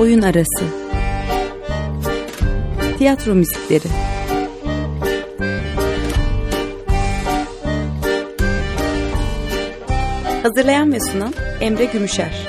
Oyun Arası. Tiyatro Müzikleri. Hazırlayan ve sunan Emre Gümüşer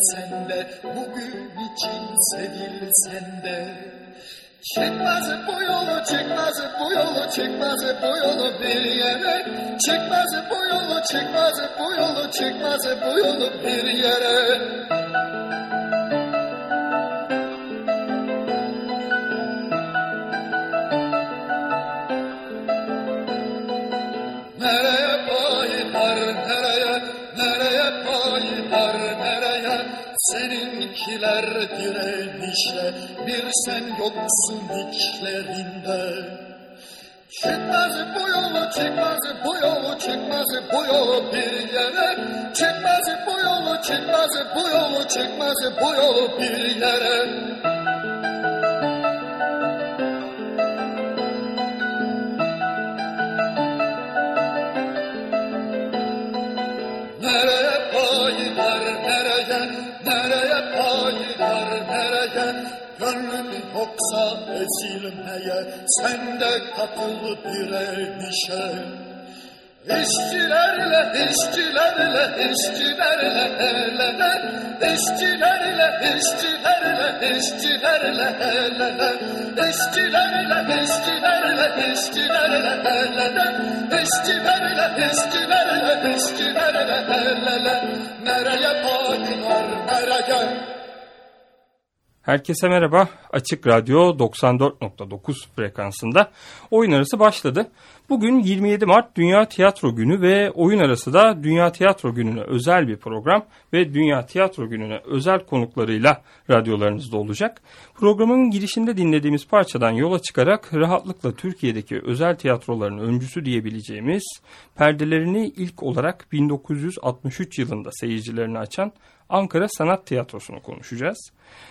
sevilsen de bugün için sevilsen de Çekmez bu yolu, çekmez bu yolu, çekmez bu yolu bir yere. Çekmez bu yolu, çekmez bu yolu, çekmez bu yolu bir yere. Seninkiler direnişe bir sen yoksun içlerinde. Çıkmaz bu yolu çıkmaz bu yolu çıkmaz bu yolu bir yere. Çıkmaz bu yolu çıkmaz bu yolu çıkmaz bu yolu bir yere yoksa ezilmeye sen de katıl direnişe. İşçilerle, işçilerle, işçilerle el ele İşçilerle, işçilerle, işçilerle el ele İşçilerle, işçilerle, işçilerle el ele İşçilerle, işçilerle, işçilerle el ele Nereye paylar, nereye Herkese merhaba. Açık Radyo 94.9 frekansında oyun arası başladı. Bugün 27 Mart Dünya Tiyatro Günü ve oyun arası da Dünya Tiyatro Günü'ne özel bir program ve Dünya Tiyatro Günü'ne özel konuklarıyla radyolarınızda olacak. Programın girişinde dinlediğimiz parçadan yola çıkarak rahatlıkla Türkiye'deki özel tiyatroların öncüsü diyebileceğimiz perdelerini ilk olarak 1963 yılında seyircilerini açan Ankara Sanat Tiyatrosu'nu konuşacağız.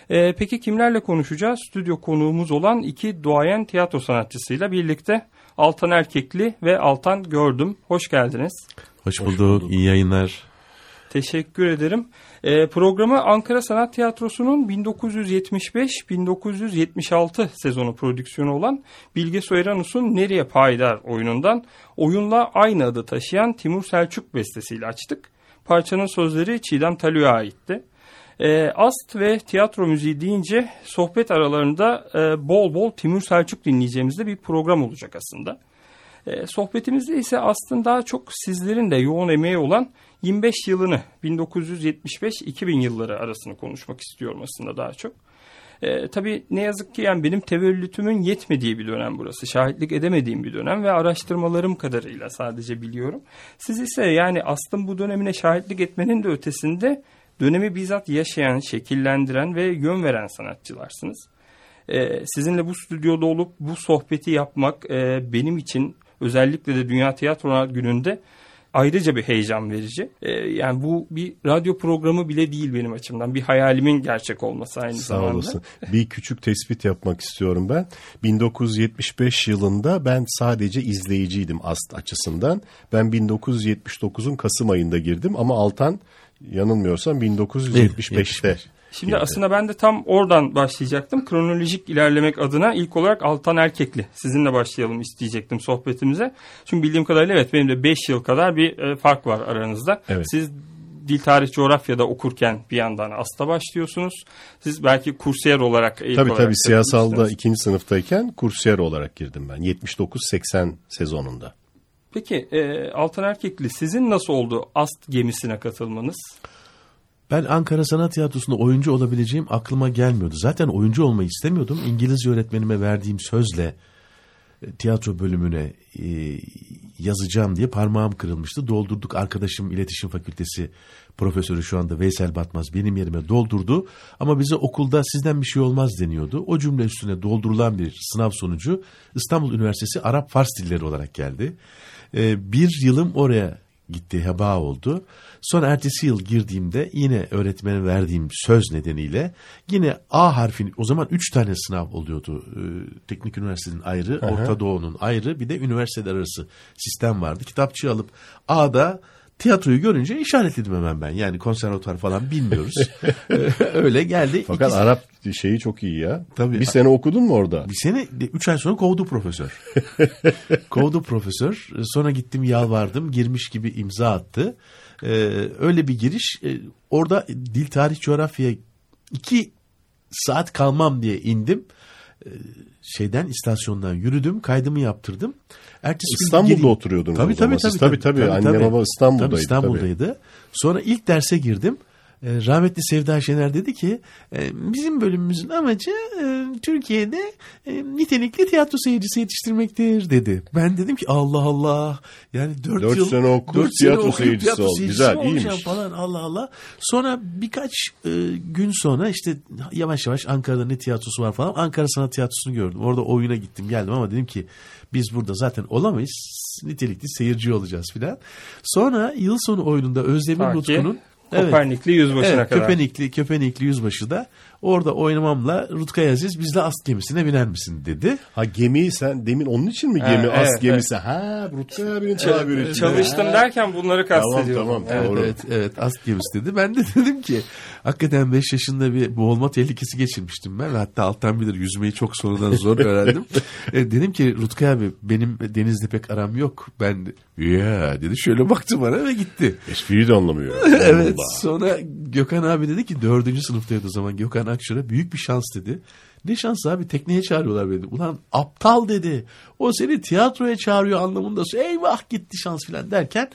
Ee, peki kimlerle konuşacağız? Stüdyo konuğumuz olan iki duayen tiyatro sanatçısıyla birlikte Altan Erkekli ve Altan Gördüm. Hoş geldiniz. Hoş bulduk. Hoş bulduk. İyi yayınlar. Teşekkür ederim. Ee, programı Ankara Sanat Tiyatrosu'nun 1975-1976 sezonu prodüksiyonu olan Bilge Soyranus'un Nereye Payidar oyunundan oyunla aynı adı taşıyan Timur Selçuk bestesiyle açtık. Parçanın sözleri Çiğdem Talü'ye aitti. E, ast ve tiyatro müziği deyince sohbet aralarında e, bol bol Timur Selçuk dinleyeceğimizde bir program olacak aslında. E, sohbetimizde ise aslında daha çok sizlerin de yoğun emeği olan 25 yılını 1975-2000 yılları arasını konuşmak istiyorum aslında daha çok. E, tabii ne yazık ki yani benim tevellütümün yetmediği bir dönem burası. Şahitlik edemediğim bir dönem ve araştırmalarım kadarıyla sadece biliyorum. Siz ise yani aslında bu dönemine şahitlik etmenin de ötesinde dönemi bizzat yaşayan, şekillendiren ve yön veren sanatçılarsınız. Ee, sizinle bu stüdyoda olup bu sohbeti yapmak e, benim için özellikle de Dünya Tiyatro Günü'nde ayrıca bir heyecan verici. E, yani bu bir radyo programı bile değil benim açımdan. Bir hayalimin gerçek olması aynı Sağ zamanda. olasın. Bir küçük tespit yapmak istiyorum ben. 1975 yılında ben sadece izleyiciydim AST açısından. Ben 1979'un Kasım ayında girdim ama Altan yanılmıyorsam 1975'te. Şimdi girdi. aslında ben de tam oradan başlayacaktım. Kronolojik ilerlemek adına ilk olarak Altan Erkekli. Sizinle başlayalım isteyecektim sohbetimize. Çünkü bildiğim kadarıyla evet benim de 5 yıl kadar bir e, fark var aranızda. Evet. Siz dil tarih coğrafyada okurken bir yandan ASTA başlıyorsunuz. Siz belki kursiyer olarak ilk Tabii olarak tabii siyasalda ikinci sınıftayken kursiyer olarak girdim ben 79-80 sezonunda. Peki e, Altan Erkekli sizin nasıl oldu AST gemisine katılmanız? Ben Ankara Sanat Tiyatrosu'nda oyuncu olabileceğim aklıma gelmiyordu. Zaten oyuncu olmayı istemiyordum. İngilizce öğretmenime verdiğim sözle e, tiyatro bölümüne e, yazacağım diye parmağım kırılmıştı. Doldurduk arkadaşım iletişim fakültesi profesörü şu anda Veysel Batmaz benim yerime doldurdu. Ama bize okulda sizden bir şey olmaz deniyordu. O cümle üstüne doldurulan bir sınav sonucu İstanbul Üniversitesi Arap Fars dilleri olarak geldi. E, bir yılım oraya gitti heba oldu. Sonra ertesi yıl girdiğimde yine öğretmene verdiğim söz nedeniyle yine A harfini o zaman 3 tane sınav oluyordu. Ee, Teknik Üniversitenin ayrı, Orta Doğu'nun ayrı bir de üniversiteler arası sistem vardı. Kitapçığı alıp A'da tiyatroyu görünce işaretledim hemen ben. Yani konservatuvar falan bilmiyoruz. Ee, Öyle geldi. Fakat İki- Arap şeyi çok iyi ya. Tabii. Bir sene okudun mu orada? bir sene, üç ay sonra kovdu profesör. kovdu profesör. Sonra gittim yalvardım. Girmiş gibi imza attı. Ee, öyle bir giriş. Ee, orada dil, tarih, coğrafya iki saat kalmam diye indim. Ee, şeyden istasyondan yürüdüm. Kaydımı yaptırdım. Ertesi gün İstanbul'da gireyim. oturuyordunuz Tabii o zaman. tabii Siz tabii. tabii, tabii. Anne baba İstanbul'daydı, Tabii İstanbul'daydı. Sonra ilk derse girdim. Ee, Rahmetli Sevda Şener dedi ki e, bizim bölümümüzün amacı e, Türkiye'de e, nitelikli tiyatro seyircisi yetiştirmektir dedi. Ben dedim ki Allah Allah yani 4 Dört yıl sene oku, dört tiyatro okuyup seyircisi tiyatro ol. seyircisi Güzel, iyiymiş. falan Allah Allah. Sonra birkaç e, gün sonra işte yavaş yavaş Ankara'da ne tiyatrosu var falan Ankara Sanat Tiyatrosu'nu gördüm. Orada oyuna gittim geldim ama dedim ki biz burada zaten olamayız. Nitelikli seyirci olacağız filan. Sonra yıl sonu oyununda Özdemir Rutku'nun Evet. Kopernikli yüzbaşına Evet, kadar. Köpenikli, Köpenikli yüzbaşı da orada oynamamla Rutkay Aziz bizle ast gemisine biner misin dedi. Ha gemiyi sen demin onun için mi Ha, gemi evet, gemisi? Ha Rutkay abinin tabiri. için. Çalıştım Ha. derken bunları kastediyorum. tamam, Evet. Doğru. Evet, evet ast gemisi dedi. Ben de dedim ki hakikaten 5 yaşında bir boğulma tehlikesi geçirmiştim ben. Hatta alttan bilir yüzmeyi çok sonradan zor öğrendim. E, dedim ki Rutkay abi benim denizle pek aram yok. Ben ya dedi şöyle baktı bana ve gitti. Espriyi de anlamıyor. Evet sonra Gökhan abi dedi ki dördüncü sınıftaydı o zaman Gökhan Akşar'a büyük bir şans dedi. Ne şans abi tekneye çağırıyorlar beni. Ulan aptal dedi. O seni tiyatroya çağırıyor anlamında. Eyvah gitti şans filan derken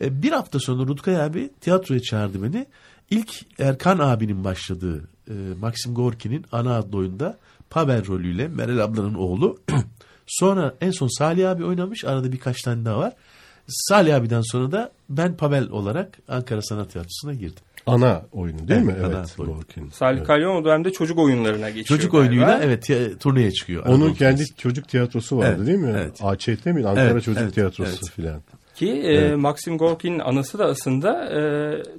e, bir hafta sonra Rutkay abi tiyatroya çağırdı beni. İlk Erkan abinin başladığı e, Maxim Gorki'nin ana adlı oyunda Pavel rolüyle Meral ablanın oğlu. sonra en son Salih abi oynamış. Arada birkaç tane daha var. Salih abiden sonra da ben Pavel olarak Ankara Sanat Tiyatrosu'na girdim. Ana oyunu değil Evet, mi? Evet. Gorkin. Salih Evet. Kalyon o dönemde çocuk oyunlarına geçiyor. Çocuk galiba. oyunuyla evet turneye çıkıyor. Onun Anadolu kendi Tiyatrosu. çocuk tiyatrosu vardı Evet, değil mi? evet. AÇT mi? Ankara Evet, Çocuk evet, Tiyatrosu evet. filan. Ki e, Maxim Gorki'nin anısı da aslında e,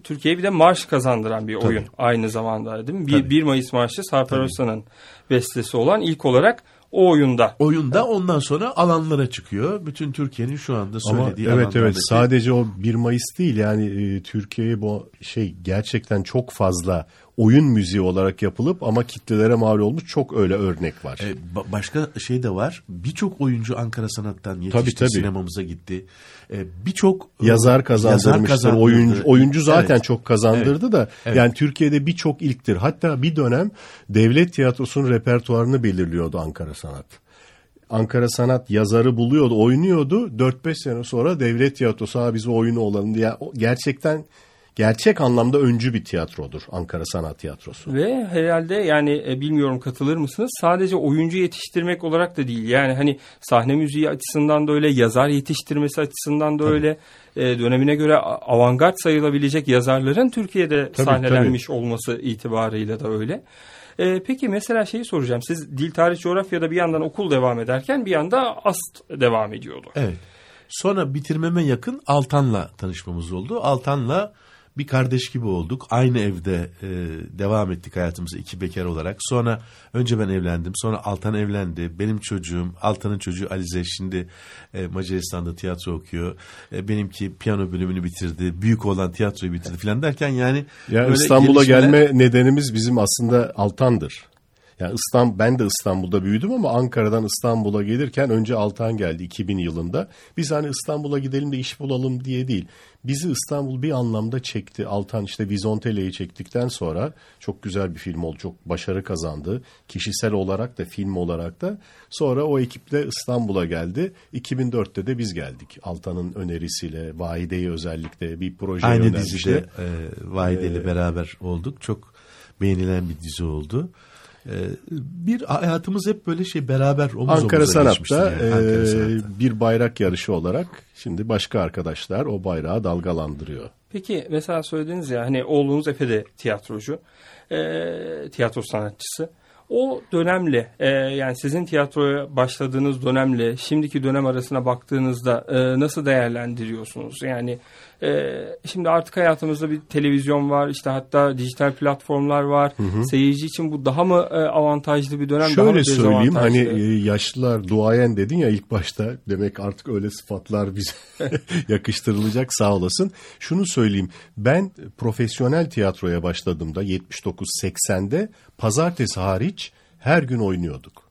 Türkiye'ye bir de marş kazandıran bir oyun aynı zamanda değil mi? Bir, Tabii. 1 Mayıs Marşı Sarper Özsan'ın bestesi olan ilk olarak o oyunda. Oyunda ondan sonra alanlara çıkıyor. Bütün Türkiye'nin şu anda Ama söylediği evet evet alanlardaki- sadece o 1 Mayıs değil yani e, Türkiye'ye bu şey gerçekten çok fazla oyun müziği olarak yapılıp ama kitlelere mal olmuş çok öyle örnek var. E, ba- başka şey de var. Birçok oyuncu Ankara Sanat'tan yetişti. Tabii, tabii. Sinemamıza gitti. E, Birçok e, yazar kazandırmıştır. kazandırdı. oyuncu oyuncu zaten Evet. çok kazandırdı da Evet. yani Türkiye'de birçok ilktir. Hatta bir dönem devlet tiyatrosunun repertuarını belirliyordu Ankara Sanat. Ankara Sanat yazarı buluyordu, oynuyordu. 4-5 sene sonra devlet tiyatrosu ha biz o oyunu olalım diye gerçekten gerçek anlamda öncü bir tiyatrodur Ankara Sanat Tiyatrosu. Ve herhalde yani e, bilmiyorum katılır mısınız? Sadece oyuncu yetiştirmek olarak da değil. Yani hani sahne müziği açısından da öyle, yazar yetiştirmesi açısından da öyle. E, dönemine göre avantgard sayılabilecek yazarların Türkiye'de Tabii, sahnelenmiş olması itibarıyla da öyle. E, peki mesela şeyi soracağım. Siz dil, tarih, coğrafyada bir yandan okul devam ederken bir yanda AST devam ediyordu. Evet. Sonra bitirmeme yakın Altan'la tanışmamız oldu. Altan'la bir kardeş gibi olduk. Aynı evde e, devam ettik hayatımızı iki bekar olarak. Sonra önce ben evlendim. Sonra Altan evlendi. Benim çocuğum, Altan'ın çocuğu Alize şimdi e, Macaristan'da tiyatro okuyor. E, benimki piyano bölümünü bitirdi. Büyük olan tiyatroyu bitirdi falan derken yani Ya İstanbul'a gelişmeler- gelme nedenimiz bizim aslında Altan'dır. Yani İstanbul, ben de İstanbul'da büyüdüm ama Ankara'dan İstanbul'a gelirken önce Altan geldi 2000 yılında. Biz hani İstanbul'a gidelim de iş bulalım diye değil. Bizi İstanbul bir anlamda çekti. Altan işte Vizontele'yi çektikten sonra çok güzel bir film oldu. Çok başarı kazandı. Kişisel olarak da film olarak da. Sonra o ekiple İstanbul'a geldi. 2004'te de biz geldik. Altan'ın önerisiyle, Vahide'yi özellikle bir proje Aynı önermişti. dizide e, Vahide ile beraber olduk. Çok beğenilen bir dizi oldu. E, bir hayatımız hep böyle şey beraber omuz Ankara omuza Sanat'ta yani. Ankara e, Sanat'ta. bir bayrak yarışı olarak şimdi başka arkadaşlar o bayrağı dalgalandırıyor. Peki mesela söylediniz ya hani oğlunuz Efe de tiyatrocu, e, tiyatro sanatçısı. O dönemle e, yani sizin tiyatroya başladığınız dönemle şimdiki dönem arasına baktığınızda e, nasıl değerlendiriyorsunuz? Yani e, şimdi artık hayatımızda bir televizyon var işte hatta dijital platformlar var. Seyirci için bu daha mı e, avantajlı bir dönem daha mı Şöyle söyleyeyim hani e, yaşlılar duayen dedin ya ilk başta demek artık öyle sıfatlar bize yakıştırılacak sağ olasın. Şunu söyleyeyim ben profesyonel tiyatroya başladığımda 79-80'de pazartesi hariç her gün oynuyorduk.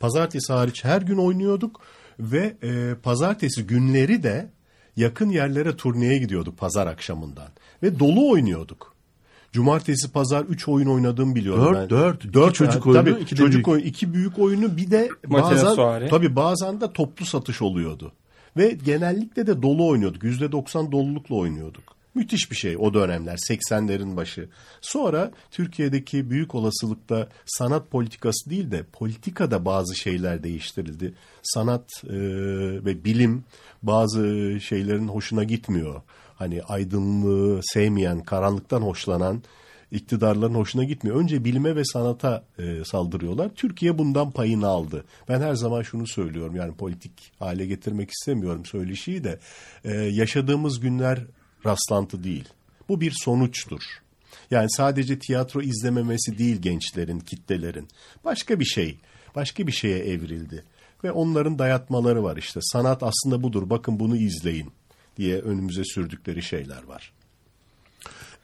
Pazartesi hariç her gün oynuyorduk ve e, pazartesi günleri de yakın yerlere turneye gidiyorduk pazar akşamından. Ve dolu oynuyorduk. Cumartesi pazar 3 oyun oynadığımı biliyorum Dört, ben. dört. İki çocuk oyunu, tabii, iki çocuk büyük. oyunu, iki büyük oyunu bir de bazen Suare. tabii bazen de toplu satış oluyordu. Ve genellikle de dolu oynuyorduk. %90 dolulukla oynuyorduk. Müthiş bir şey o dönemler 80'lerin başı. Sonra Türkiye'deki büyük olasılıkta sanat politikası değil de politikada bazı şeyler değiştirildi. Sanat e, ve bilim bazı şeylerin hoşuna gitmiyor. Hani aydınlığı sevmeyen, karanlıktan hoşlanan iktidarların hoşuna gitmiyor. Önce bilime ve sanata e, saldırıyorlar. Türkiye bundan payını aldı. Ben her zaman şunu söylüyorum yani politik hale getirmek istemiyorum söyleşiyi de e, yaşadığımız günler rastlantı değil. Bu bir sonuçtur. Yani sadece tiyatro izlememesi değil gençlerin, kitlelerin. Başka bir şey, başka bir şeye evrildi. Ve onların dayatmaları var işte. Sanat aslında budur, bakın bunu izleyin diye önümüze sürdükleri şeyler var.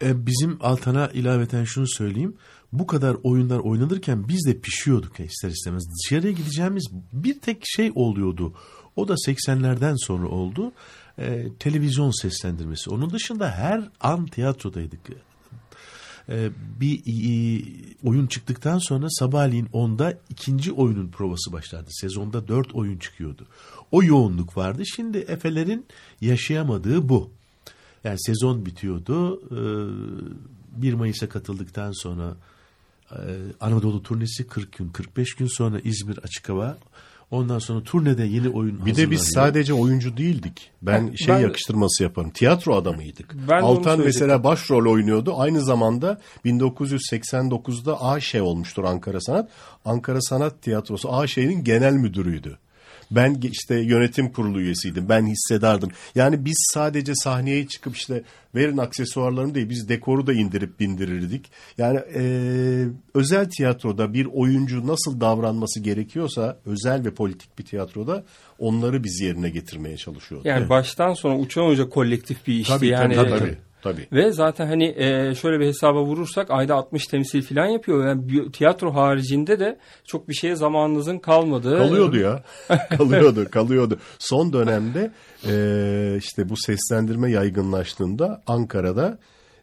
E, bizim Altan'a ilaveten şunu söyleyeyim. Bu kadar oyunlar oynanırken biz de pişiyorduk ister istemez. Dışarıya gideceğimiz bir tek şey oluyordu. O da 80'lerden sonra oldu. E, televizyon seslendirmesi. Onun dışında her an tiyatrodaydık. E, bir e, oyun çıktıktan sonra sabahleyin 10'da ikinci oyunun provası başlardı. Sezonda 4 oyun çıkıyordu. O yoğunluk vardı. Şimdi Efe'lerin yaşayamadığı bu. Yani sezon bitiyordu. Ee, 1 Mayıs'a katıldıktan sonra e, Anadolu turnesi 40 gün, 45 gün sonra İzmir açık hava. Ondan sonra turnede yeni oyun Bir de biz sadece oyuncu değildik. Ben Ha, şey ben- yakıştırması yaparım. Tiyatro adamıydık. Ben Altan mesela başrol oynuyordu. Aynı zamanda 1989'da AŞ olmuştur Ankara Sanat. Ankara Sanat Tiyatrosu AŞ'nin genel müdürüydü. Ben işte yönetim kurulu üyesiydim. Ben hissedardım. Yani biz sadece sahneye çıkıp işte verin aksesuarlarını değil biz dekoru da indirip bindirirdik. Yani eee, özel tiyatroda bir oyuncu nasıl davranması gerekiyorsa özel ve politik bir tiyatroda onları biz yerine getirmeye çalışıyorduk. Yani baştan sona uçan hoca kolektif bir işti. Tabii, yani tabii, tabii, tabii. Ve zaten hani e, şöyle bir hesaba vurursak ayda 60 temsil falan yapıyor. Yani tiyatro haricinde de çok bir şeye zamanınızın kalmadığı. Kalıyordu ya. kalıyordu, kalıyordu. Son dönemde eee, işte bu seslendirme yaygınlaştığında Ankara'da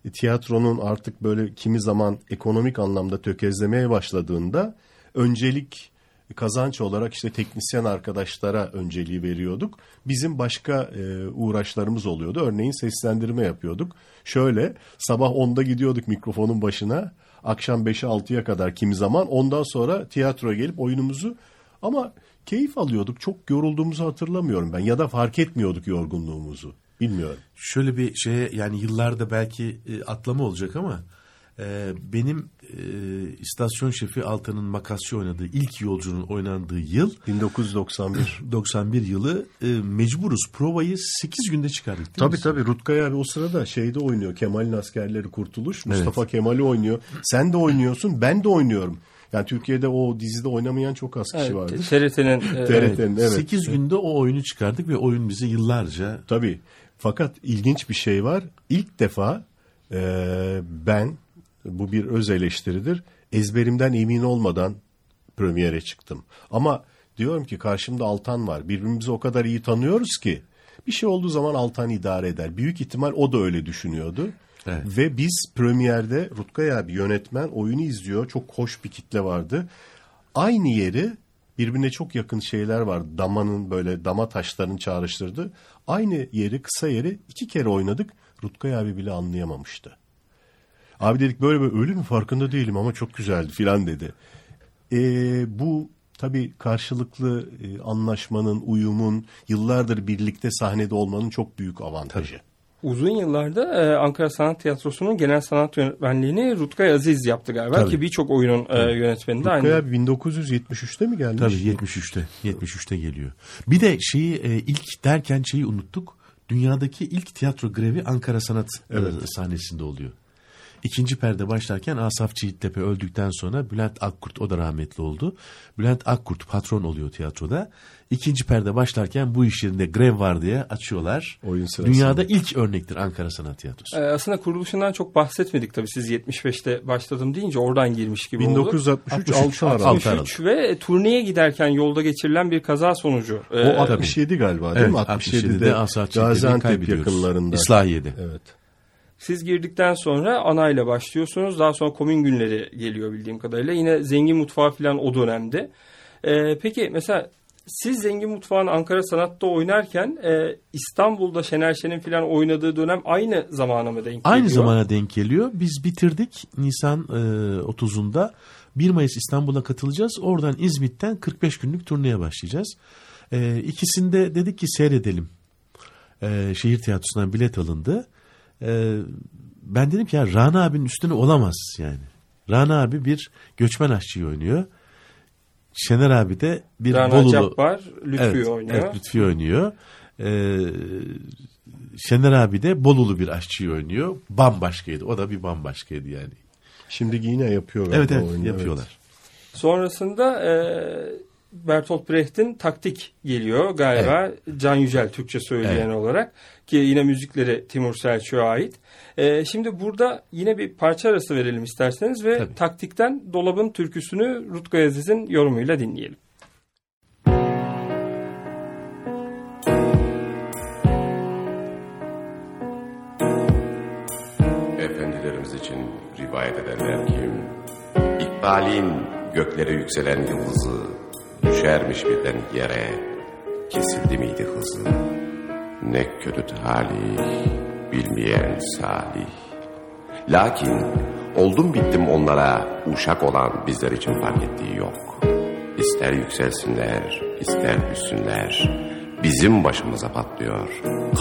e, tiyatronun artık böyle kimi zaman ekonomik anlamda tökezlemeye başladığında öncelik kazanç olarak işte teknisyen arkadaşlara önceliği veriyorduk. Bizim başka e, uğraşlarımız oluyordu. Örneğin seslendirme yapıyorduk. Şöyle sabah 10'da gidiyorduk mikrofonun başına. Akşam 5'e 6'ya kadar kimi zaman. Ondan sonra tiyatroya gelip oyunumuzu ama keyif alıyorduk. Çok yorulduğumuzu hatırlamıyorum ben. Ya da fark etmiyorduk yorgunluğumuzu. Bilmiyorum. Şöyle bir şeye yani yıllarda belki e, atlama olacak ama e, benim e, istasyon şefi Altan'ın Makasya oynadığı ilk yolcunun oynandığı yıl 1991. 91 yılı e, mecburuz provayı 8 günde çıkardık değil Tabii mi? tabii Rutkay abi o sırada şeyde oynuyor. Kemal'in askerleri kurtuluş. Mustafa Kemal'i oynuyor. Sen de oynuyorsun ben de oynuyorum. Yani Türkiye'de o dizide oynamayan çok az kişi vardı. TRT'nin e, TRT'nin evet. 8 günde o oyunu çıkardık ve oyun bizi yıllarca Tabii. Fakat ilginç bir şey var. İlk defa e, ben bu bir öz eleştiridir. Ezberimden emin olmadan premiere çıktım. Ama diyorum ki karşımda Altan var. Birbirimizi o kadar iyi tanıyoruz ki bir şey olduğu zaman Altan idare eder. Büyük ihtimal o da öyle düşünüyordu. Evet. Ve biz premierde Rutkay abi yönetmen oyunu izliyor. Çok hoş bir kitle vardı. Aynı yeri birbirine çok yakın şeyler var. Damanın böyle dama taşlarını çağrıştırdı. Aynı yeri kısa yeri iki kere oynadık. Rutkay abi bile anlayamamıştı. Abi dedik böyle böyle öyle mi farkında değilim ama çok güzeldi filan dedi. Ee, bu tabii karşılıklı e, anlaşmanın, uyumun, yıllardır birlikte sahnede olmanın çok büyük avantajı. Uzun yıllarda e, Ankara Sanat Tiyatrosu'nun genel sanat yönetmenliğini Rutkay Aziz yaptı galiba Tabii. ki birçok oyunun e, yönetmeni de Rutkay aynı. abi 1973'te mi gelmiş? Tabii 73'te. 73'te geliyor. Bir de şeyi e, ilk derken şeyi unuttuk. Dünyadaki ilk tiyatro grevi Ankara Sanat e, sahnesinde oluyor. İkinci perde başlarken Asaf Çiğittepe öldükten sonra Bülent Akkurt o da rahmetli oldu. Bülent Akkurt patron oluyor tiyatroda. İkinci perde başlarken bu iş yerinde grev var diye açıyorlar. Oyun sırasında. Dünyada ilk örnektir Ankara Sanat Tiyatrosu. E, aslında kuruluşundan çok bahsetmedik tabii siz 75'te başladım deyince oradan girmiş gibi oldu. 1963 63, 6 Aralık. altı 63 ve turneye giderken yolda geçirilen bir kaza sonucu. e, O 67 galiba değil Evet, mi? 67'de 67'de Asaf Gaziantep yakınlarında. İslahiye'de. Evet. Siz girdikten sonra ana ile başlıyorsunuz. Daha sonra komün günleri geliyor bildiğim kadarıyla. Yine zengin mutfağı falan o dönemde. Ee, peki mesela siz zengin mutfağın Ankara Sanat'ta oynarken e, İstanbul'da Şener Şen'in falan oynadığı dönem aynı zamana mı denk geliyor? Aynı zamana denk geliyor. Biz bitirdik Nisan e, 30'unda. 1 Mayıs İstanbul'a katılacağız. Oradan İzmit'ten 45 günlük turneye başlayacağız. E, ikisinde dedik ki seyredelim. E, şehir tiyatrosundan bilet alındı. E, ben dedim ki ya Rana abinin üstüne olamaz yani. Rana abi bir göçmen aşçıyı oynuyor. Şener abi de bir Rana Bolulu. Cabbar, Lütfü evet, oynuyor. Evet, Lütfi oynuyor. Ee, Şener abi de Bolulu bir aşçıyı oynuyor. Bambaşkaydı. O da bir bambaşkaydı yani. Şimdi yine yapıyor galiba Evet evet oyunu, yapıyorlar. Sonrasında e, Bertolt Brecht'in Taktik geliyor galiba. Can Yücel Türkçe söyleyen Evet. olarak. Ki yine müzikleri Timur Selçuk'a ait. E, şimdi burada yine bir parça arası verelim isterseniz ve Tabii. Taktik'ten Dolabın türküsünü Rutkay Aziz'in yorumuyla dinleyelim. Efendilerimiz için rivayet ederler ki İkbalin göklere yükselen yıldızı Düşermiş birden yere. Kesildi miydi hızı? Ne kötü talih. Bilmeyen salih. Lakin oldum bittim onlara. Uşak olan bizler için fark ettiği yok. İster yükselsinler ister düşsünler. Bizim başımıza patlıyor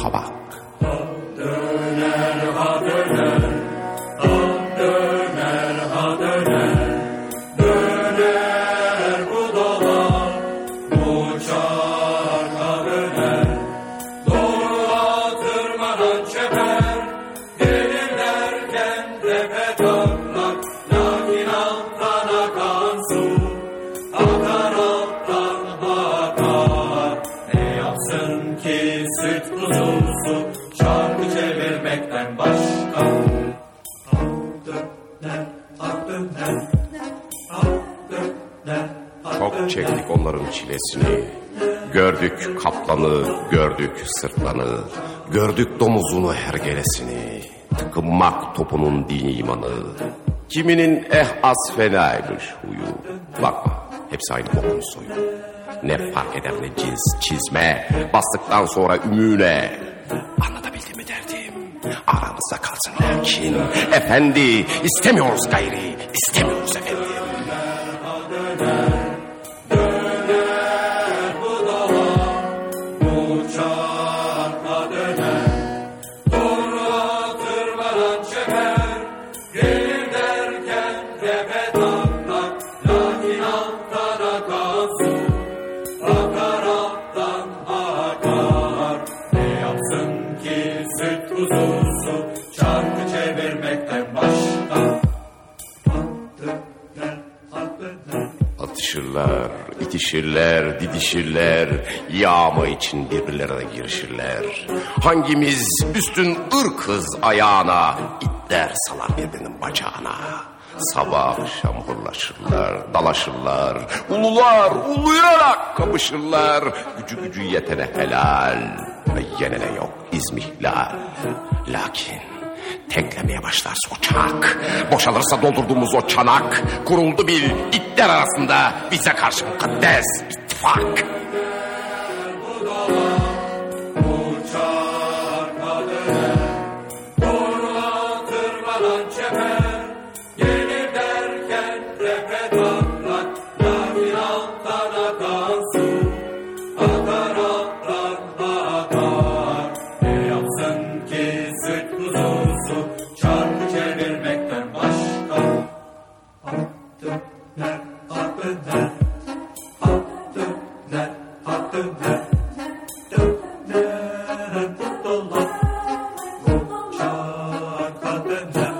kabak onların çilesini. Gördük kaplanı, gördük sırtlanı. Gördük domuzunu hergelesini. Tıkınmak topunun dini imanı. Kiminin eh az fenaymış huyu. Bakma hepsi aynı bokun soyu. Ne fark eder ne cins çizme. Bastıktan sonra ümüne. Anlatabildim mi derdim? Aramızda kalsın lakin. Efendi istemiyoruz gayri. istemiyoruz efendim. İtişirler, didişirler, yağma için birbirlerine girişirler. Hangimiz üstün ırkız ayağına, itler salar birbirinin bacağına. Sabah akşam hırlaşırlar, dalaşırlar, ulular, uluyarak kapışırlar. Gücü gücü yetene helal ve yenene yok izmihlal. Lakin Teklemeye başlarsa o çanak, boşalırsa doldurduğumuz o çanak, kuruldu bir itler arasında bize karşı mukaddes ittifak. the devil.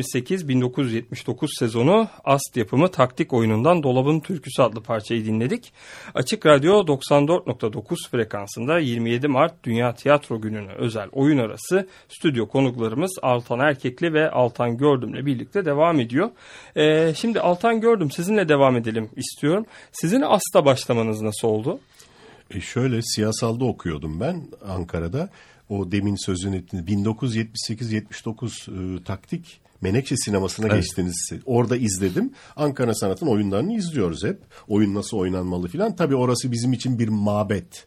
1978-1979 sezonu Ast yapımı taktik oyunundan Dolabın Türküsü adlı parçayı dinledik. Açık Radyo 94.9 frekansında 27 Mart Dünya Tiyatro Günü'ne özel oyun arası stüdyo konuklarımız Altan Erkekli ve Altan Gördüm'le birlikte devam ediyor. Ee, şimdi Altan Gördüm sizinle devam edelim istiyorum. Sizin Ast'a başlamanız nasıl oldu? E şöyle siyasalda okuyordum ben Ankara'da. O demin sözünü ettiğiniz 1978-79 e, taktik Menekşe sinemasına geçtiniz. Orada izledim. Ankara Sanat'ın oyunlarını izliyoruz hep. Oyun nasıl oynanmalı filan. Tabii orası bizim için bir mabet.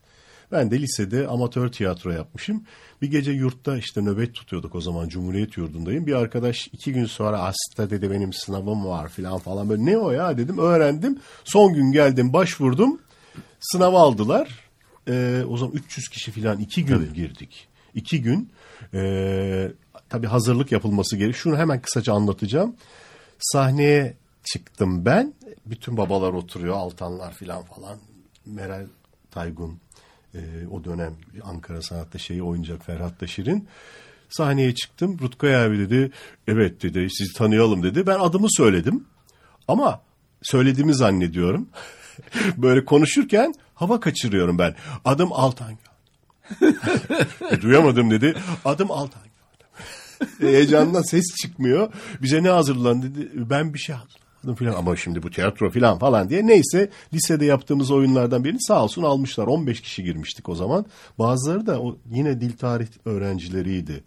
Ben de lisede amatör tiyatro yapmışım. Bir gece yurtta işte nöbet tutuyorduk o zaman Cumhuriyet yurdundayım. Bir arkadaş iki gün sonra hasta dedi benim sınavım var filan falan böyle ne o ya dedim öğrendim. Son gün geldim başvurdum. Sınava aldılar. Ee, o zaman 300 kişi filan iki gün girdik. İki gün. Ee, tabii hazırlık yapılması gerek. Şunu hemen kısaca anlatacağım. Sahneye çıktım ben. Bütün babalar oturuyor. Altanlar filan falan. Meral Taygun e, o dönem Ankara Sanat'ta şeyi oynayacak Ferhat da Şirin. Sahneye çıktım. Rutkay abi dedi. Evet dedi sizi tanıyalım dedi. Ben adımı söyledim. Ama söylediğimi zannediyorum. Böyle konuşurken hava kaçırıyorum ben. Adım Altan. e, duyamadım dedi. Adım Altan. E, Heyecandan ses çıkmıyor. Bize ne hazırlan dedi. Ben bir şey hazırladım filan. Ama şimdi bu tiyatro filan falan diye. Neyse lisede yaptığımız oyunlardan birini sağ olsun almışlar. 15 kişi girmiştik o zaman. Bazıları da o yine dil tarih öğrencileriydi.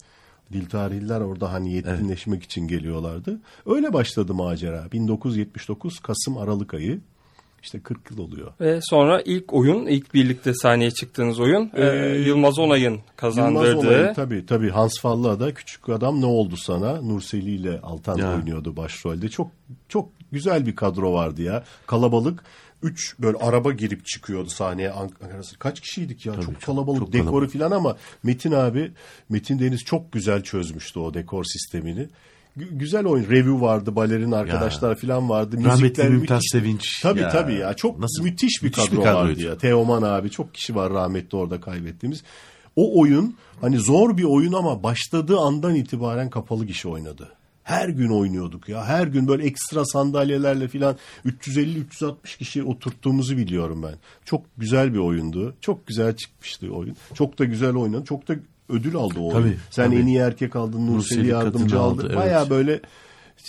Dil tarihliler orada hani yetkinleşmek için geliyorlardı. Öyle başladı macera. 1979 Kasım Aralık ayı. İşte 40 yıl oluyor. Ve sonra ilk oyun, ilk birlikte sahneye çıktığınız oyun e, Yılmaz Onay'ın Yılmaz kazandırdığı. Onay'ın tabii tabii Hans Falla'da küçük adam ne oldu sana? Nurseli ile Altan Ya. oynuyordu başrolde. Çok çok güzel bir kadro vardı ya. Kalabalık. Üç böyle araba girip çıkıyordu sahneye. Kaç kişiydik ya? çok çok- kalabalık. çok Dekoru kalabalık. filan ama Metin abi, Metin Deniz çok güzel çözmüştü o dekor sistemini. Gü- güzel oyun. Review vardı, balerin arkadaşlar filan vardı. Rahmetli Mümtaz müthiş. Sevinç. Tabii Ya, tabii ya. Çok nasıl- müthiş bir müthiş kadro, bir kadroydu. vardı ya. Teoman abi çok kişi var rahmetli orada kaybettiğimiz. O oyun hani zor bir oyun ama başladığı andan itibaren kapalı gişe oynadı. Her gün oynuyorduk ya. Her gün böyle ekstra sandalyelerle filan 350-360 kişi oturttuğumuzu biliyorum ben. Çok güzel bir oyundu. Çok güzel çıkmıştı oyun. Çok da güzel oynadı. Çok da ödül aldı o oyun. Tabii, Sen tabii. en iyi erkek aldın, Nurseli yardımcı aldı. aldı, evet. Baya böyle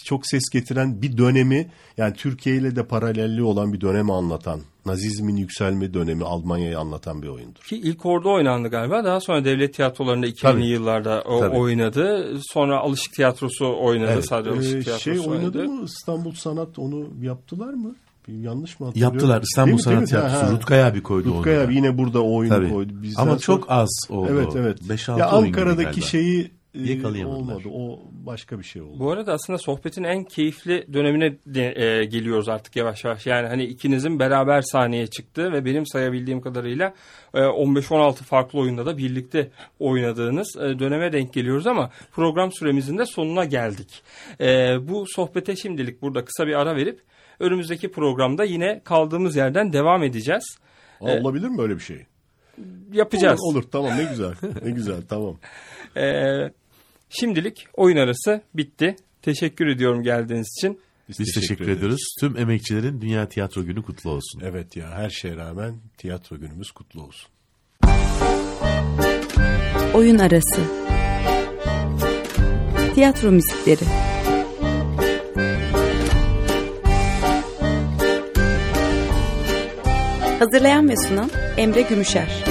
çok ses getiren bir dönemi yani Türkiye ile de paralelli olan bir dönemi anlatan Nazizmin yükselme dönemi Almanya'yı anlatan bir oyundur. Ki ilk orada oynandı galiba. Daha sonra devlet tiyatrolarında 2000'li Tabii. yıllarda o Tabii. oynadı. Sonra Alışık Tiyatrosu oynadı. Sadece Alışık Ee, Tiyatrosu şey oynadı oynadı. mı İstanbul Sanat onu yaptılar mı? Yanlış mı hatırlıyorum? Yaptılar İstanbul Değil mi, Sanat? Tiyatrosu. Rutkay abi koydu Rutkay onu. abi yine burada o oyunu Tabii. koydu. Bizden Ama sonra- çok az oldu. Evet evet. 5-6 ya Ankara'daki şeyi e, Yakalayamadılar. olmadı. O başka bir şey oldu. Bu arada aslında sohbetin en keyifli dönemine de, e, geliyoruz artık yavaş yavaş. Yani hani ikinizin beraber sahneye çıktığı ve benim sayabildiğim kadarıyla e, 15-16 farklı oyunda da birlikte oynadığınız e, döneme denk geliyoruz ama program süremizin de sonuna geldik. E, bu sohbete şimdilik burada kısa bir ara verip önümüzdeki programda yine kaldığımız yerden devam edeceğiz. Aa, olabilir mi böyle bir şey? Yapacağız. Olur, olur tamam ne güzel. ne güzel tamam. E, şimdilik oyun arası bitti. Teşekkür ediyorum geldiğiniz için. Biz teşekkür, ediyoruz. Tüm emekçilerin Dünya Tiyatro Günü kutlu olsun. Evet ya her şeye rağmen tiyatro günümüz kutlu olsun. Oyun arası. Tiyatro müzikleri. Hazırlayan ve sunan Emre Gümüşer.